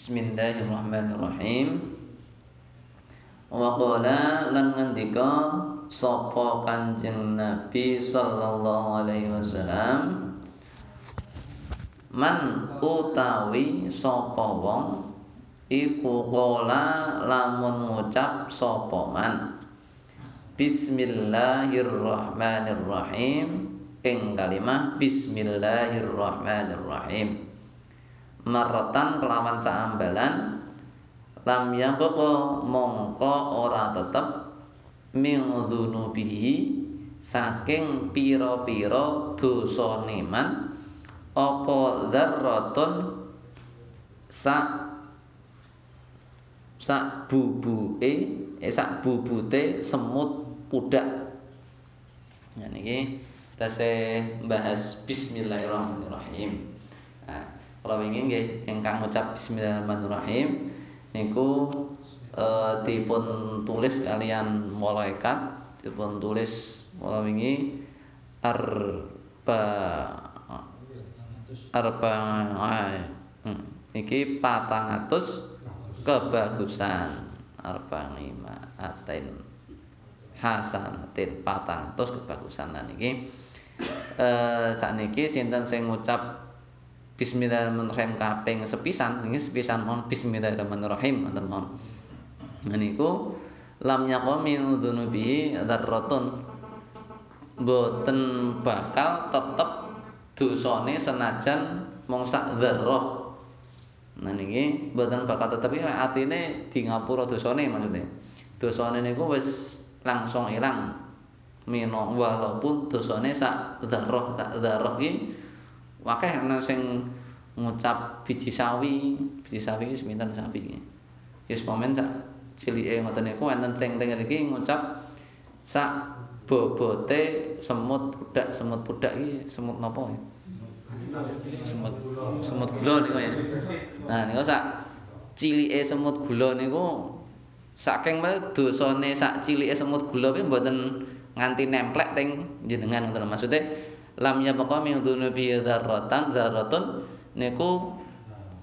Bismillahirrahmanirrahim. Wa qala lan ngendika sapa Kanjeng Nabi sallallahu alaihi wasallam? Man utawi sapa wong iku qala lamun ngucap sapa man. Bismillahirrahmanirrahim. Ing kalimah Bismillahirrahmanirrahim marratan kelawan saambalan lam yaqqa mongko ora tetep min dzunubihi saking pira-pira dosane man apa dzarratun sak sak bubuke eh sak bubute semut pudak. Ya niki tasih bahas bismillahirrahmanirrahim Kalau ingin nggih ingkang ngucap bismillahirrahmanirrahim niku e, dipun tulis kalian malaikat dipun tulis kalau wingi arba arba hmm, iki patang atus kebagusan arba lima aten hasanatin patang atus kebagusan dan iki. Eh saat sinten sing ngucap Bismillahirrahmanirrahim. Kaping sepisan ini sepisan mohon Bismillahirrahmanirrahim. Wonten mohon. Niku lam yaqami dzunubihi dzarratun. Boten bakal tetep dosane senajan mung sak dzarrah. Nah niki boten bakal tetep iki artine di ngapura dosane maksudnya dosane niku wis langsung ilang. Mino walaupun dosane sak dzarrah sak dzarrah iki wakeh ana sing ngucap biji sawi, biji sawi iki seminten sapi. Wis pomen sak cilike ngoten niku wonten sing teng mriki ngucap sak bobote semut pudak semut pudak iki semut napa ya? Semut semut gula niku ya. Nah niku sak cilike semut gula niku saking dosane sak cilike semut gula kuwi mboten nganti nemplek teng jenengan ngoten maksudnya lam ya baqa min dzunubi dzarratan dzarratun niku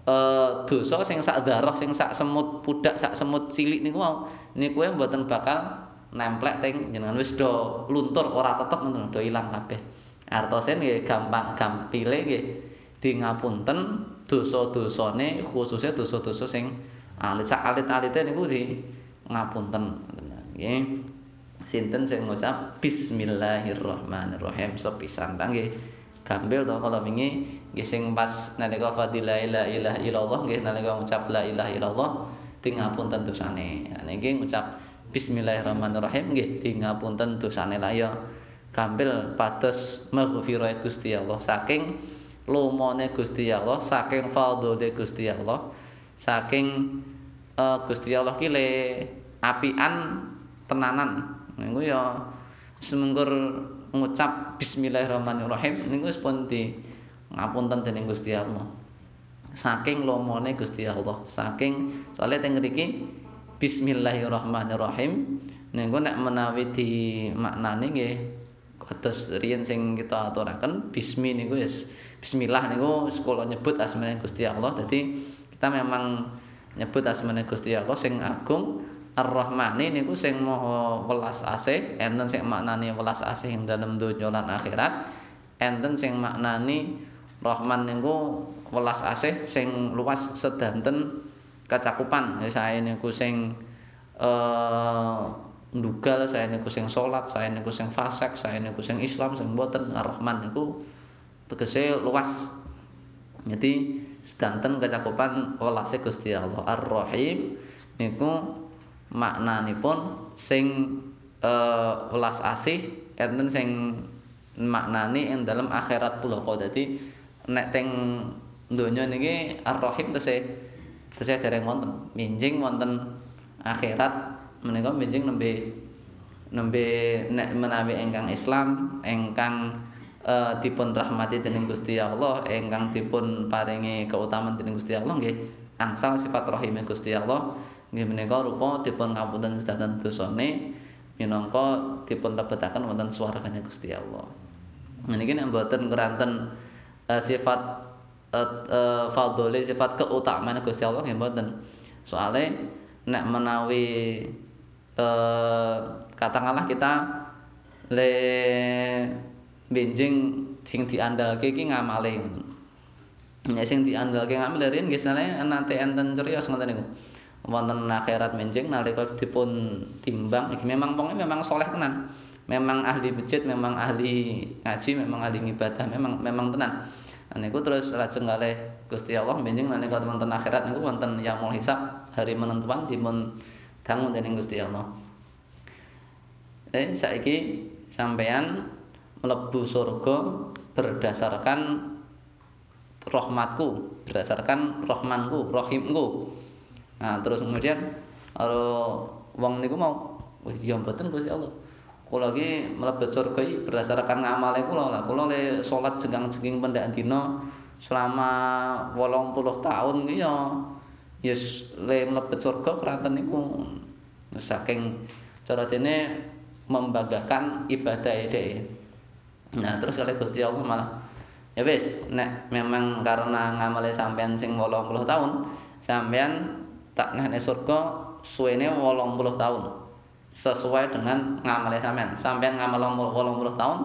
uh, dosa sing sak darah sing sak semut pudak sak semut cilik niku mau niku mboten bakal nemplek teng jenengan. Wis do luntur ora tetep ngoten do ilang kabeh. Artose nggih gampang gampile nggih di ngapunten dosa-dosane khususnya dosa-dosa sing alit. Sak alit-alite niku di ngapunten. Nggih sinten sing ngucap? Bismillahirrahmanirrahim. Sepisan nggih? Gambil to kalau wingi? Nggih sing pas nalika fadilah la ilaha illallah nggih nalika ngucap la ilaha illallah tingapunten dosane. Niki ngucap bismillahirrahmanirrahim nggih tingapunten dosane la ya. Gambil pados maghfirah Gusti Allah. Saking lumane Gusti Allah saking fadhole Gusti Allah saking uh, Gusti Allah ki le apian tenanan niku ya semenggur ngucap bismillahirrahmanirrahim niku wis pun di ngapunten dening Gusti Allah. Saking lomone Gusti Allah, saking soalnya teng mriki bismillahirrahmanirrahim niku nek menawi di maknane nggih kados riyen sing kita aturaken bismi niku wis bismillah niku sekolah nyebut asmane Gusti Allah. Dadi kita memang nyebut asmane Gusti Allah sing agung Ar-Rahmani niku sing maha welas asih, enten sing maknani welas asih ing dalem donya lan akhirat. Enten sing maknani Rahman niku welas asih sing luas sedanten kecakupan. Saya niku sing eh ndugal, saya niku sing salat, saya niku sing fasik, saya niku sing Islam, sing mboten Ar-Rahman niku tegese luas. Jadi sedanten kecakupan welase Gusti Allah Ar-Rahim niku maknanipun sing uh, welas asih enten sing maknani ing dalam akhirat pula kok dadi nek teng donya niki ar-rahim tese tese dereng wonten. Minjing wonten akhirat menika minjing nembe nembe nek menawi ingkang Islam ingkang uh, dipun rahmati dening Gusti Allah ingkang dipun paringi keutamaan dening Gusti Allah nggih angsal sifat rahime Gusti Allah nggih menika rupa dipun ngapunten sedanten dosane minangka dipun lebetaken wonten swargane Gusti Allah. Niki nek mboten keranten uh, sifat uh, fadhole sifat keutamaan Gusti Allah nggih mboten. Soale nek menawi uh, katakanlah kita le benjing sing diandalke iki ngamale. Nek sing diandalke ngamale riyen nggih sale nanti enten cerios ngoten niku. Wonten akhirat menjing nalika dipun timbang iki memang wong memang soleh tenan. Memang ahli masjid, memang ahli ngaji, memang ahli ibadah, memang memang tenan. Niku terus lajeng kalih Gusti Allah benjing nalika wonten akhirat niku wonten yaumul hisab, hari menentuan dipun dangu dening Gusti Allah. Eh saiki sampean mlebu surga berdasarkan rahmatku, berdasarkan rahmanku, rahimku. Nah, terus kemudian kalau wong niku mau, wah iya mboten Gusti Allah. Kula iki mlebet surga iki berdasarkan ngamale kula lah. Kula le salat jenggang-jengking pendak dina selama 80 tahun iki ya yes le mlebet surga keranten niku saking cara dene membanggakan ibadah dhewe. Nah, terus kali Gusti Allah malah ya wis nek memang karena ngamale sampean sing 80 tahun, sampean tak nehne surga suwene 80 tahun. Sesuai dengan ngamale sampean. Sampean ngamal 80 tahun,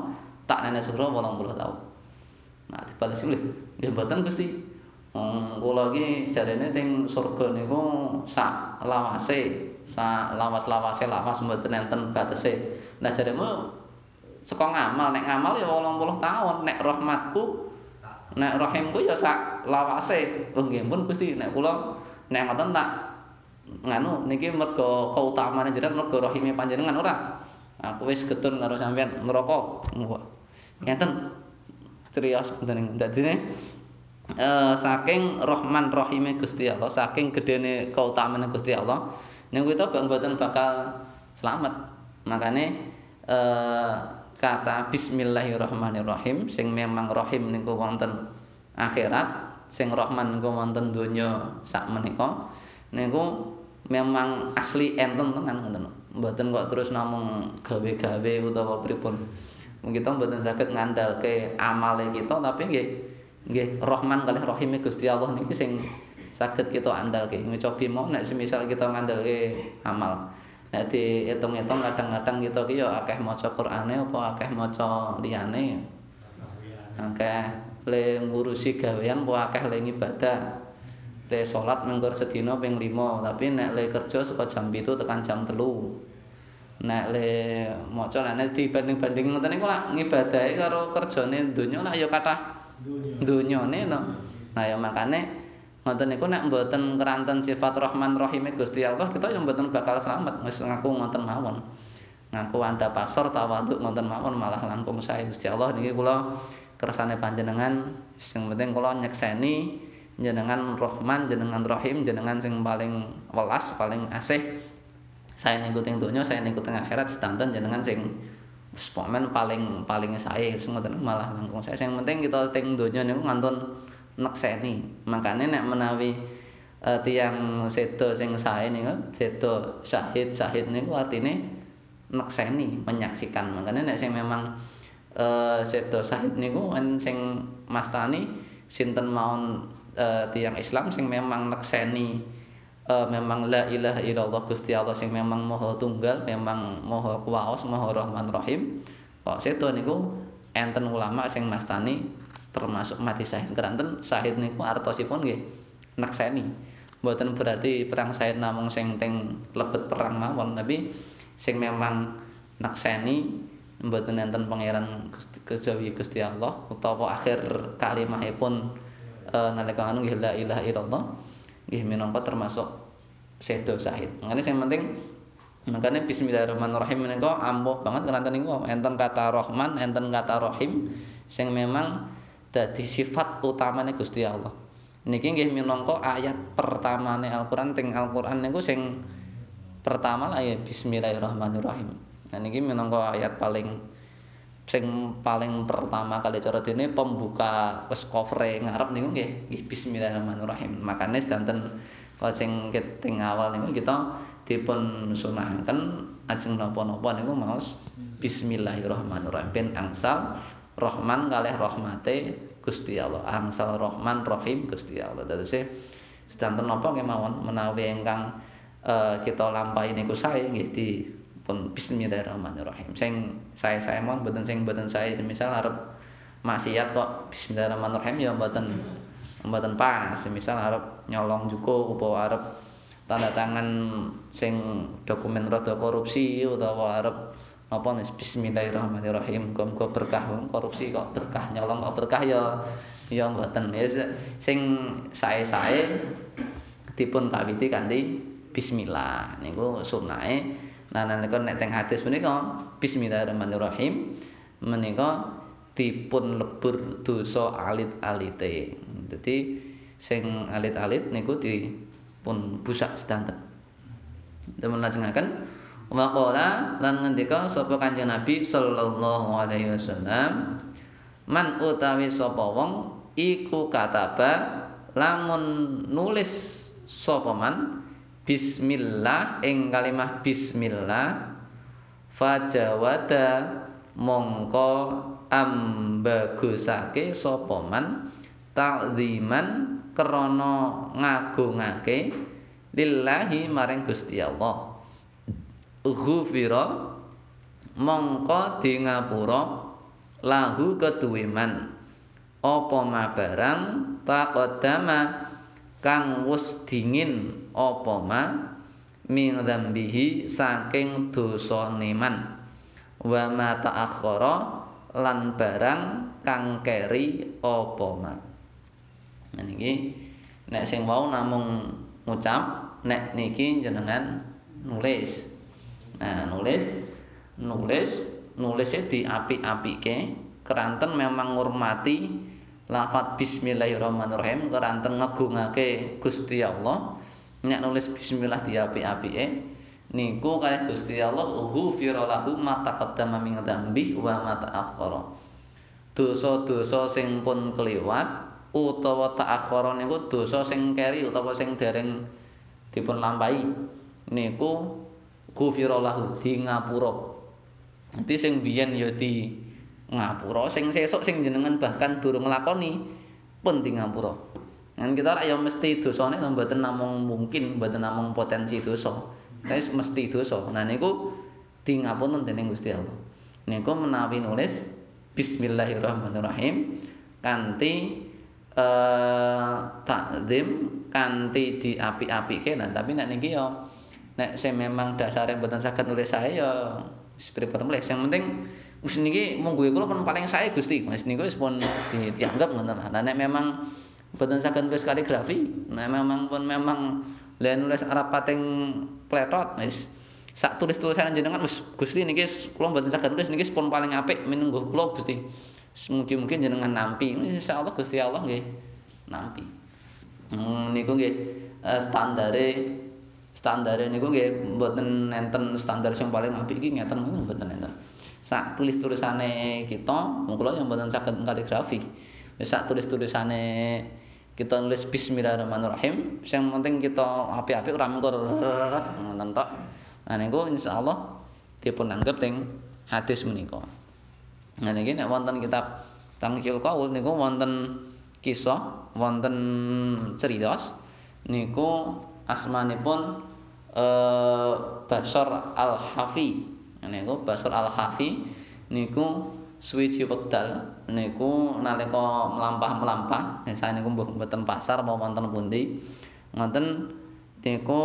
tak nehne surga 80 tahun. Nah, dibales iki nggih mboten Gusti. Hmm, kula iki jarene teng surga niku sak lawase, sak lawas-lawase lawas mboten enten batese. Nah, jaremu saka ngamal nek ngamal ya 80 tahun nek rahmatku nek rahimku ya sak lawase oh nggih pun Gusti nek kula nek ngoten tak nganu niki mergo keutamaan jenengan mergo rahime panjenengan ora? Aku wis getun karo sampean neraka ngeten. Trios ngoten dadine Uh, saking Rahman Rahime Gusti Allah, saking gedene keutamaan Gusti Allah, niku kita mboten bakal selamat. Makane uh, kata bismillahirrahmanirrahim sing memang rahim niku wonten akhirat sing rahman niku wonten donya sak menika. Niku memang asli enten tenan ngoten. Mboten kok terus namung gawe-gawe utawa pripun? Kita mboten saged ngandalke amale kita tapi nggih nggih rahman kalih rahim Gusti Allah niki sing saged kita andalke. Ngocobi mau nek semisal kita ngandalke amal. Nek diitung-itung kadang-kadang kita ki akeh maca Qur'ane apa akeh maca liyane. Akeh le ngurusi gawean apa akeh le ibadah. Le salat mengkur sedina ping 5, tapi nek le kerja saka jam 7 tekan jam 3. Nek le maca nek dibanding-banding ngoten niku lak ngibadahi karo kerjane donya lak ya kathah donyane to. Nah ya makane ngoten niku nek mboten keranten sifat Rahman Rahim Gusti Allah kita yang mboten bakal selamat wis ngaku ngoten mawon ngaku anda pasar tawaduk ngoten mawon malah langkung saya Gusti Allah niki kula kersane panjenengan sing penting kula nyekseni jenengan Rahman jenengan Rahim jenengan sing paling welas paling asih. Saya niku teng donya saya niku teng akhirat sedanten jenengan sing wis paling paling saya ngoten malah langkung. Saya sing penting kita teng donya niku ngantun nekseni makane nek menawi uh, tiang sedo sing sae niku sedo syahid syahid niku artine nekseni menyaksikan. Makane nek sing memang uh, sedo syahid niku sing mastani sinten mawon uh, tiang Islam sing memang nekseni uh, memang la ilaha illallah Gusti Allah sing memang maha tunggal memang maha kuwaos maha rahman rahim kok sedo niku enten ulama sing mastani termasuk mati syahid keranten syahid niku artosipun nggih nekseni. Mboten berarti perang syahid namung sing teng lebet perang mawon tapi sing memang nekseni mboten enten pangeran Gusti Gusti Allah utawa akhir kalimahipun e, nalika anu nggih la ilaha illallah nggih minangka termasuk sedo syahid. Ngene sing penting makanya bismillahirrahmanirrahim menika ampuh banget keranten niku enten kata Rahman, enten kata Rahim sing memang dadi sifat utamane Gusti Allah. Niki nggih minangka ayat pertamane Al-Qur'an teng Al-Qur'an niku sing pertama lah ya bismillahirrahmanirrahim. Nah niki minangka ayat paling sing paling pertama kali cara dene pembuka wis cover ngarep niku nggih. Nggih bismillahirrahmanirrahim. Makane sedanten kok sing teng awal niku kita dipun sunahaken ajeng napa-napa niku maos bismillahirrahmanirrahim. Ben angsal Rahman kalih rahmate Gusti Allah. Angsal Rahman Rahim Gusti Allah. Terus sedanten napa kemawon menawi ingkang uh, kita lampahi niku sae nggih di pun bismillahirrahmanirrahim. Sing saya-saya mon mboten sing mboten saya misal arep maksiat kok bismillahirrahmanirrahim ya mboten mboten pas. Misal arep nyolong juko apa arep tanda tangan sing dokumen rada korupsi utawa arep apa nih bismillahirrahmanirrahim muga berkah korupsi kok berkah nyolong kok berkah ya ya mboten. Ya sing sae-sae dipun kawiti kanthi bismillah. Niku sunahe nah nalika nek teng hadis menika bismillahirrahmanirrahim menika dipun lebur dosa alit-alite. Dadi sing alit-alit niku dipun busak sedanten. Demen lajengaken waqala lan ngendika sapa kanjeng Nabi sallallahu alaihi wasallam man utawi sapa wong iku kataba lamun nulis sapa man bismillah ing kalimah bismillah fajawada mongko ambagusake sapa man ta'ziman krana ngagungake lillahi maring Gusti Allah. Ghufira mongko di ngapura lahu keduwiman apa ma barang taqaddama kang wis dingin apa ma? Min dzambihi saking dosa neman wa ma ta'akhkhara lan barang kang keri apa ma? Niki nek sing mau namung ngucap nek niki jenengan nulis. Nah nulis nulis nulisnya diapik-apike. Keranten memang ngurmati lafat bismillahirrahmanirrahim keranten ngegungake Gusti Allah. Nek nulis bismillah diapik-apike niku kaya Gusti Allah ghufira lahu ma taqaddama min dzambi wa ma ta'akhkhara. Dosa-dosa sing pun kelewat utawa ta'akhkhara niku dosa sing keri utawa sing dereng dipun lampahi niku ghufira lahu di ngapura. Nanti sing biyen ya di ngapura sing sesuk sing jenengan bahkan durung nglakoni di ngapura. Kan kita ora ya mesti dosane mboten namung mungkin mboten namung potensi dosa. Tapi mesti dosa. Nah niku di ngapura dening Gusti Allah. Niku menawi nulis bismillahirrahmanirrahim kanthi eh takzim kanthi diapik-apike. Nah tapi nek niki ya nek sing memang dasare mboten saged nulis saya ya seperti nulis yang penting Wis niki monggo kula pun paling sae Gusti. Wis niku wis pun di, dianggap ngoten lah. Nek memang boten saged nulis kaligrafi, nek memang pun memang len nulis Arab pating pletot wis sak tulis-tulisan jenengan wis Gusti niki kula boten saged nulis niki pun paling apik minungguh kula Gusti. Mungkin-mungkin jenengan nampi. Insyaallah Gusti Allah nggih nampi. Hmm, niku nggih uh, standare standare niku nggih mboten enten standar sing paling apik iki ngeten mboten enten. sak tulis-tulisane kita mungkin yang mboten saged kaligrafi. Sak tulis-tulisane kita nulis bismillahirrahmanirrahim yang penting kita api-api ora mengkur ngoten tok. Nah niku insyaallah dipun anggap teng hadis menika. Nah niki nek wonten kitab Tangkil Qaul niku wonten kisah wonten cerita niku asmanipun eh Basar Al-Hafi. Niku Basur Al-Hafi niku suwiji wekdal niku nalika mlampah-mlampah. Saya niku mbuh mboten pasar apa wonten pundi ngoten niku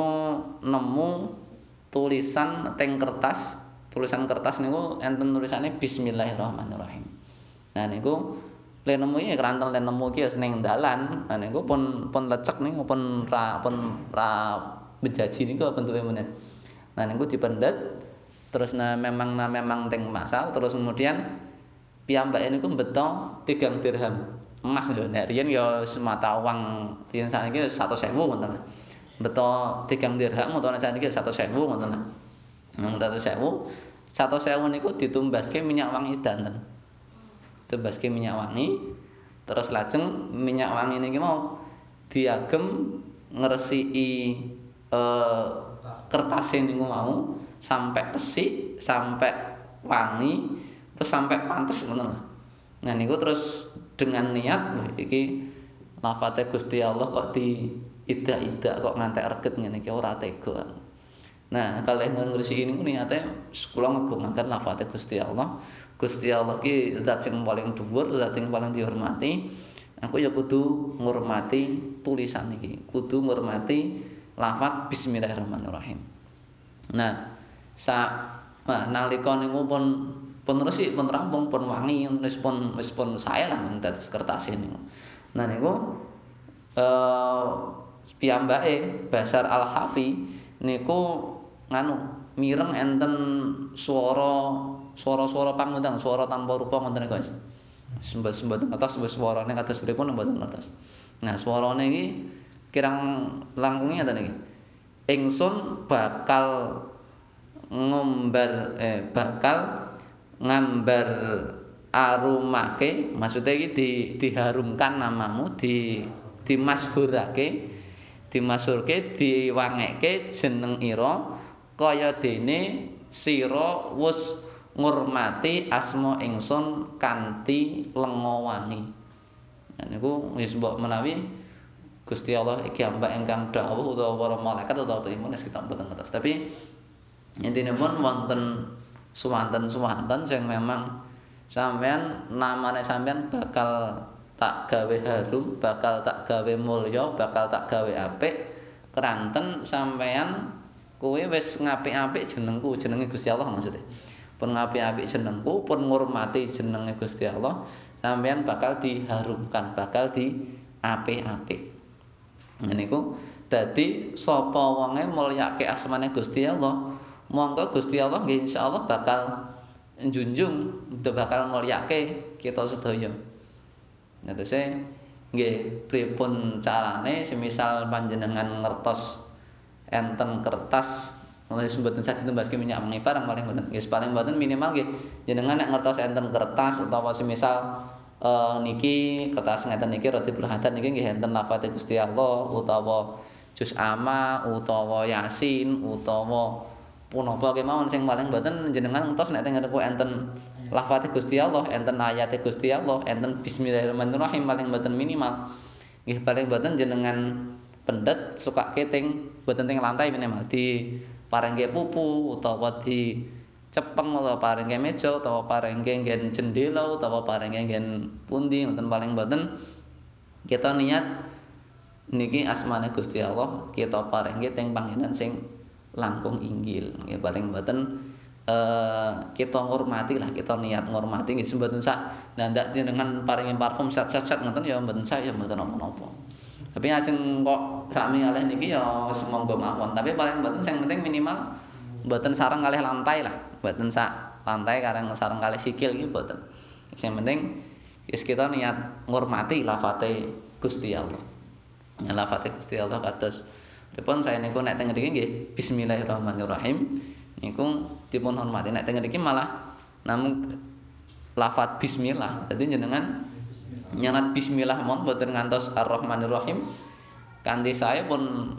nemu tulisan teng kertas. Tulisan kertas niku enten tulisane bismillahirrahmanirrahim. Nah niku le nemu iki keranten le nemu iki ning dalan. Nah niku pun pun lecek niku pun ra pun ra bejaji niku bentuke meneh. Nah niku dipendet terus nah memang nah memang teng masal terus kemudian piyambak ini ku beto tigang dirham. Emas lho nek riyen ya semata uang riyen saniki 100.000 ngoten beto tigang dirham utawa saniki 100.000 ngoten nang 100.000 100.000 niku ditumbaske minyak wangi sedanten ditumbaske minyak wangi terus lajeng minyak wangi niki mau diagem ngresiki eh kertas niku mau sampai sampai wangi terus sampai pantes ngono Nah niku terus dengan niat iki lafate Gusti Allah kok di ida-ida kok ngantek reget ngene iki ora tega. Nah, kalih ngresiki niku niate kula ngagungaken lafate Gusti Allah. Gusti Allah ki zat sing paling dhuwur, zat sing paling dihormati. Aku ya kudu ngurmati tulisan iki, kudu ngurmati lafat bismillahirrahmanirrahim. Nah, sa nah, nalika niku pun pun resik pun rampung pun wangi wis pun wis pun sae lah dados kertas ini. Nah niku eh piyambake Basar Al-Hafi niku nganu mireng enten swara swara-swara pangundang swara tanpa rupa ngoten guys. Sembah-sembah atas wis swarane kados pripun mboten ngertos. Nah swarane iki kirang langkunge ngeten iki. Ingsun bakal ngombar eh bakal ngambar arumake maksudnya iki di diharumkan namamu di dimasyhurake dimasyhurke diwangeke jeneng ira kaya dene sira wis ngurmati asma ingsun kanthi lenga wangi niku wis mbok menawi Gusti Allah iki ambak ingkang dawuh utawa para malaikat utawa pripun kita mboten ngertos tapi intine pun wonten suwanten-suwanten sing memang sampean namane sampean bakal tak gawe harum, bakal tak gawe mulya, bakal tak gawe apik keranten sampean kuwi wis ngapik-apik jenengku, jenenge Gusti Allah maksudnya. Pun ngapik-apik jenengku, pun ngurmati jenenge Gusti Allah, sampean bakal diharumkan, bakal di apik-apik. Ngene iku dadi sapa wonge mulyake asmane Gusti Allah, monggo Gusti Allah nggih insyaallah bakal njunjung bakal mulyake kita sedaya. Netese nggih pripun carane semisal panjenengan ngertos enten kertas nulis mboten saged tembaske minyak wangi barang paling mboten. Nggih paling mboten minimal nggih. Jenengan nek ngertos enten kertas utawa semisal uh, niki kertas ngeten niki roti berhadat niki nggih enten lafaz Gusti Allah utawa juz ama utawa yasin utawa punapa kemawon. Sing paling mboten jenengan ngertos nek teng enten lafate Gusti Allah, enten ayate Gusti Allah, enten bismillahirrahmanirrahim paling mboten minimal. Nggih paling mboten jenengan pendet suka keting mboten teng lantai minimal. Di parengke pupu utawa di cepeng utawa parengke meja utawa parengke nggen jendela utawa parengke nggen pundi ngoten paling mboten kita niat niki asmane Gusti Allah kita parengke teng panggenan sing langkung inggil nggih paling mboten uh, kita ngurmati lah kita niat ngurmati nggih. Mboten sak ndak jenengan paringi parfum sat-sat ngoten ya mboten sak ya mboten napa-napa tapi asing kok sami kalih niki ya monggo mawon. Tapi paling mboten sing penting minimal mboten sareng kalih lantai lah. Mboten sak lantai kareng sareng kalih sikil iki mboten. Sing penting wis kita niat ngurmati lafate Gusti Allah. Ya lafate Gusti Allah kados. Dipun saya niku nek teng mriki nggih? Bismillahirrahmanirrahim. Niku dipun hormati. Nek teng mriki malah namung lafat bismillah. Dadi jenengan nyanat bismillah mon boten ngantos arrahmanirrahim. Kanthi saya pun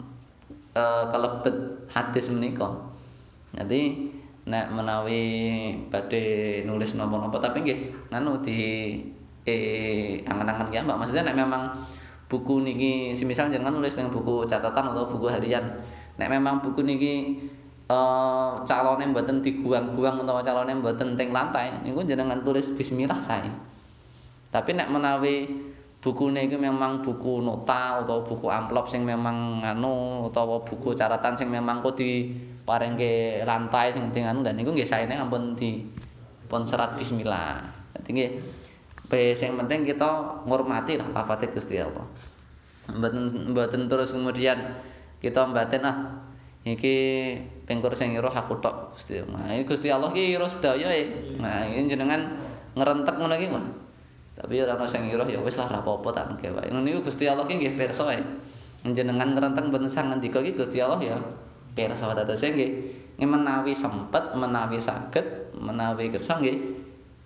e, kelebet hadis menika. Jadi nek menawi badhe nulis napa-napa tapi nggih nganu di eh angen-angen ya Mbak. Maksudnya nek memang buku niki semisal jangan nulis dengan buku catatan atau buku harian nek memang buku niki uh, calonnya mboten diguang-guang utawa calonnya mboten teng lantai niku jenengan tulis bismillah saya tapi nek menawi buku niki memang buku nota atau buku amplop sing memang anu utawa buku catatan sing memang kok di parengke lantai sing anu dan niku nggih saene ampun di pun serat bismillah dadi nggih sing penting kita ngurmati lah lafate Gusti Allah. Mboten mboten terus kemudian kita mbaten ah iki pengkur sing roh aku tok Gusti. Nah, Gusti Allah ki ira sedaya e. Nah, jenengan ngrentek ngono iki mah. Tapi ora ana sing ira ya wis lah ora apa-apa tak nggih wae. Ngono niku Gusti Allah ki nggih pirsa e. Jenengan ngrentek mboten sang ngendika ki Gusti Allah ya pirsa wae nggih menawi sempet menawi saged menawi kersa nggih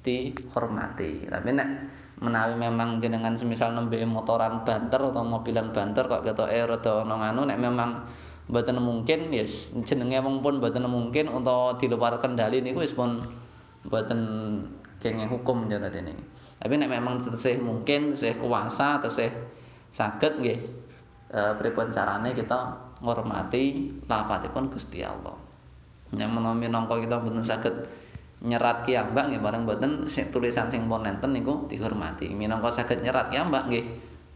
dihormati. Tapi nek menawi memang jenengan semisal nembe motoran banter atau mobilan banter kok ketoke rada ana nganu nek memang mboten mungkin yes jenenge wong pun mboten mungkin untuk di luar kendali niku wis pun mboten kenging hukum jane dene. Tapi nek memang tesih mungkin, tesih kuasa, tesih saged nggih e, pripun carane kita ngormati lafadzipun Gusti Allah. Nek menawa minangka kita mboten saged nyerat kiambak nggih bareng mboten tulisan sing pun enten niku dihormati. Minangka saged nyerat kiambak nggih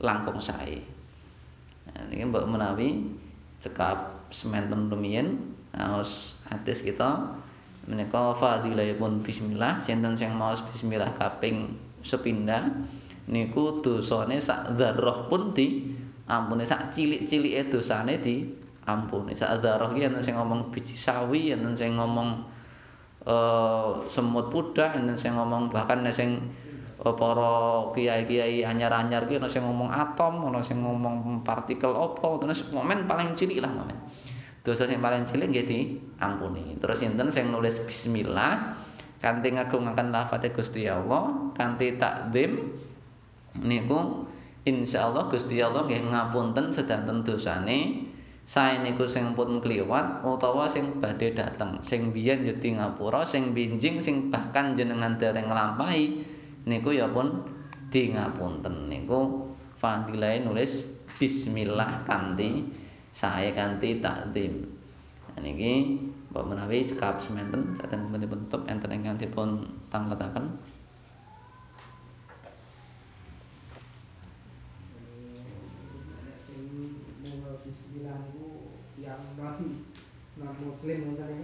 langkung sae. Nah, niki mbok menawi cekap semanten rumiyin aos hadis kita menika fadilahipun bismillah sinten sing maos bismillah kaping sepindhah niku dosane sak dzarrah pun di ampune sak cilik-cilike dosane di ampune. Sak dzarrah iki enten sing ngomong biji sawi enten sing ngomong uh, semut pudah enten sing ngomong bahkan sing uh, para kiai-kiai anyar-anyar ki ana sing ngomong atom ana sing ngomong partikel apa terus momen paling cilik lah momen. Dosa sing paling cilik nggih diampuni. Terus sinten sing nulis bismillah kanthi ngagungaken lafaz Gusti Allah kanthi takdim niku insyaallah Gusti Allah nggih ngapunten sedanten dosane. Sae niku sing pun kliwat utawa sing badhe dateng. Sing biyen yo di ngapura sing binjing sing bahkan jenengan dereng nglampahi niku ya pun di ngapunten niku. Fadilah nulis bismillah kanthi sae kanthi takdim. Niki menawi cekap semanten saten dipun tutup enten ingkang dipun tangletaken. muslim ngoten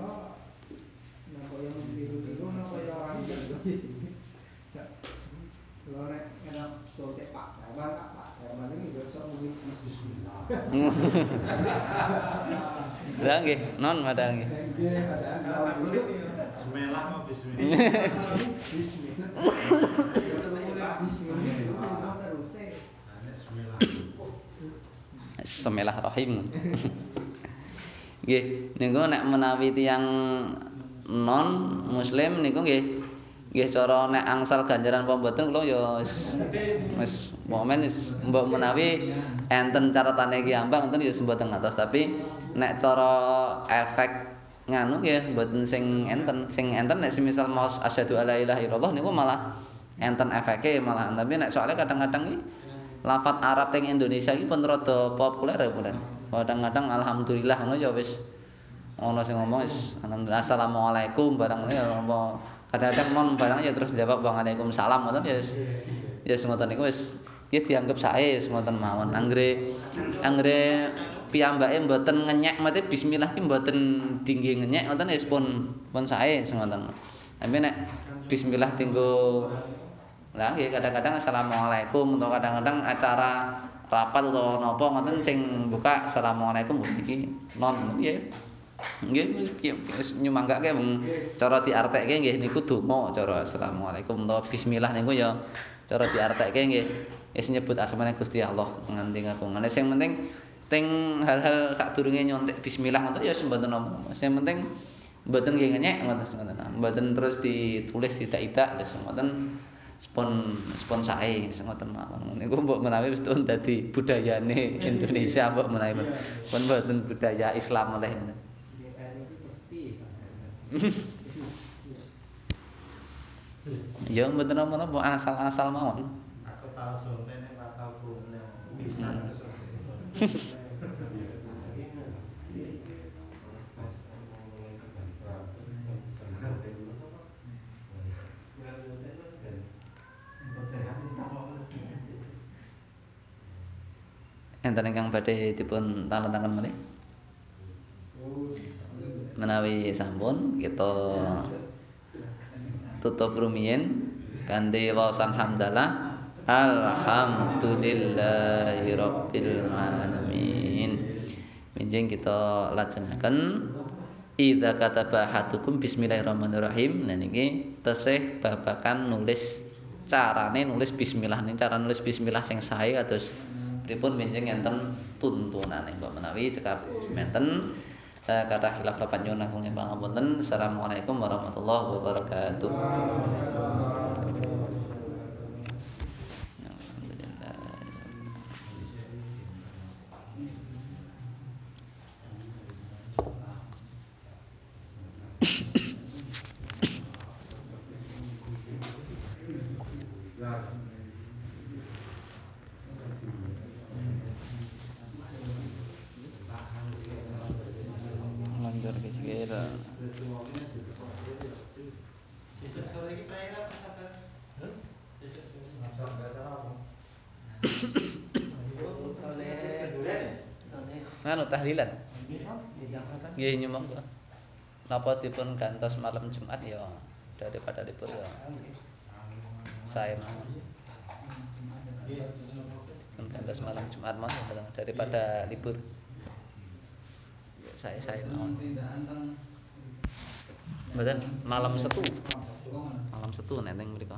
yang tiru-tiru napa ya nek enak Pak Pak muni bismillah. Lah nggih, non madang nggih. Semelah mau bismillah. Semelah rahim. Nggih, niku nek menawi tiyang non muslim niku nggih nggih cara nek angsal ganjaran apa mboten kula ya wis momen wis mbok menawi enten caratane iki ambak ngoten ya mboten ngatos. Tapi nek cara efek nganu nggih mboten sing enten sing enten nek semisal mau asyhadu alla ilaha illallah niku malah enten efeke malah tapi nek soalnya kadang-kadang iki lafat Arab teng Indonesia iki pun rada populer ya kadang-kadang alhamdulillah ngono ya wis ana sing ngomong wis alhamdulillah assalamualaikum barang ya apa kadang-kadang non barang ya terus jawab waalaikumsalam ngoten ya ya semoten niku wis ya dianggap sae semoten mawon. Anggere anggere piyambake mboten ngenyek mate bismillah ki mboten dingge ngenyek ngoten wis pun pun sae semoten tapi nek bismillah tinggo lah nggih kadang-kadang assalamualaikum atau kadang-kadang acara rapat atau napa ngoten sing buka assalamualaikum iki non nggih nggih wis nyumanggake wong cara diartekke nggih niku donga cara. Asalamualaikum utawa bismillah niku ya cara diartekke nggih. Wis nyebut asmane Gusti Allah nganti ngakungane sing penting ting hal-hal sadurunge nyontek bismillah ngoten ya mboten napa sing penting mboten nggih nyek ngoten ngoten. Mboten terus ditulis tidak-tidak wis ngoten. Spon spon sae ngoten mawon. Niku mbok menawi wis dadi budayane Indonesia mbok menawi. Pun mboten budaya Islam oleh ya mboten napa-napa asal-asal mawon. Aku tau sonten nek tau krungu bisa Enten ingkang badhe dipun tangan-tangan meneh? Menawi sampun kita tutup rumiyin kanthi waosan hamdalah. Alhamdulillahirabbil alamin. Minjing kita lajengaken. Idza kataba hatukum bismillahirrahmanirrahim. Nah niki tesih babakan nulis carane nulis bismillah. Ning cara nulis bismillah sing sae kados. Pripun minjing enten tuntunane mbok menawi? Cekap menten kata hilaf lapan nyunah kungin pangapunten Assalamualaikum warahmatullahi wabarakatuh. Yeah. Anu tahlilan. Nggih nyumbang. Napa dipun gantos malam Jumat ya daripada libur ya. Saya. Pun gantos malam Jumat mawon daripada libur. Saya saya mawon. Mboten malam Setu. Malam Setu neneng mriku.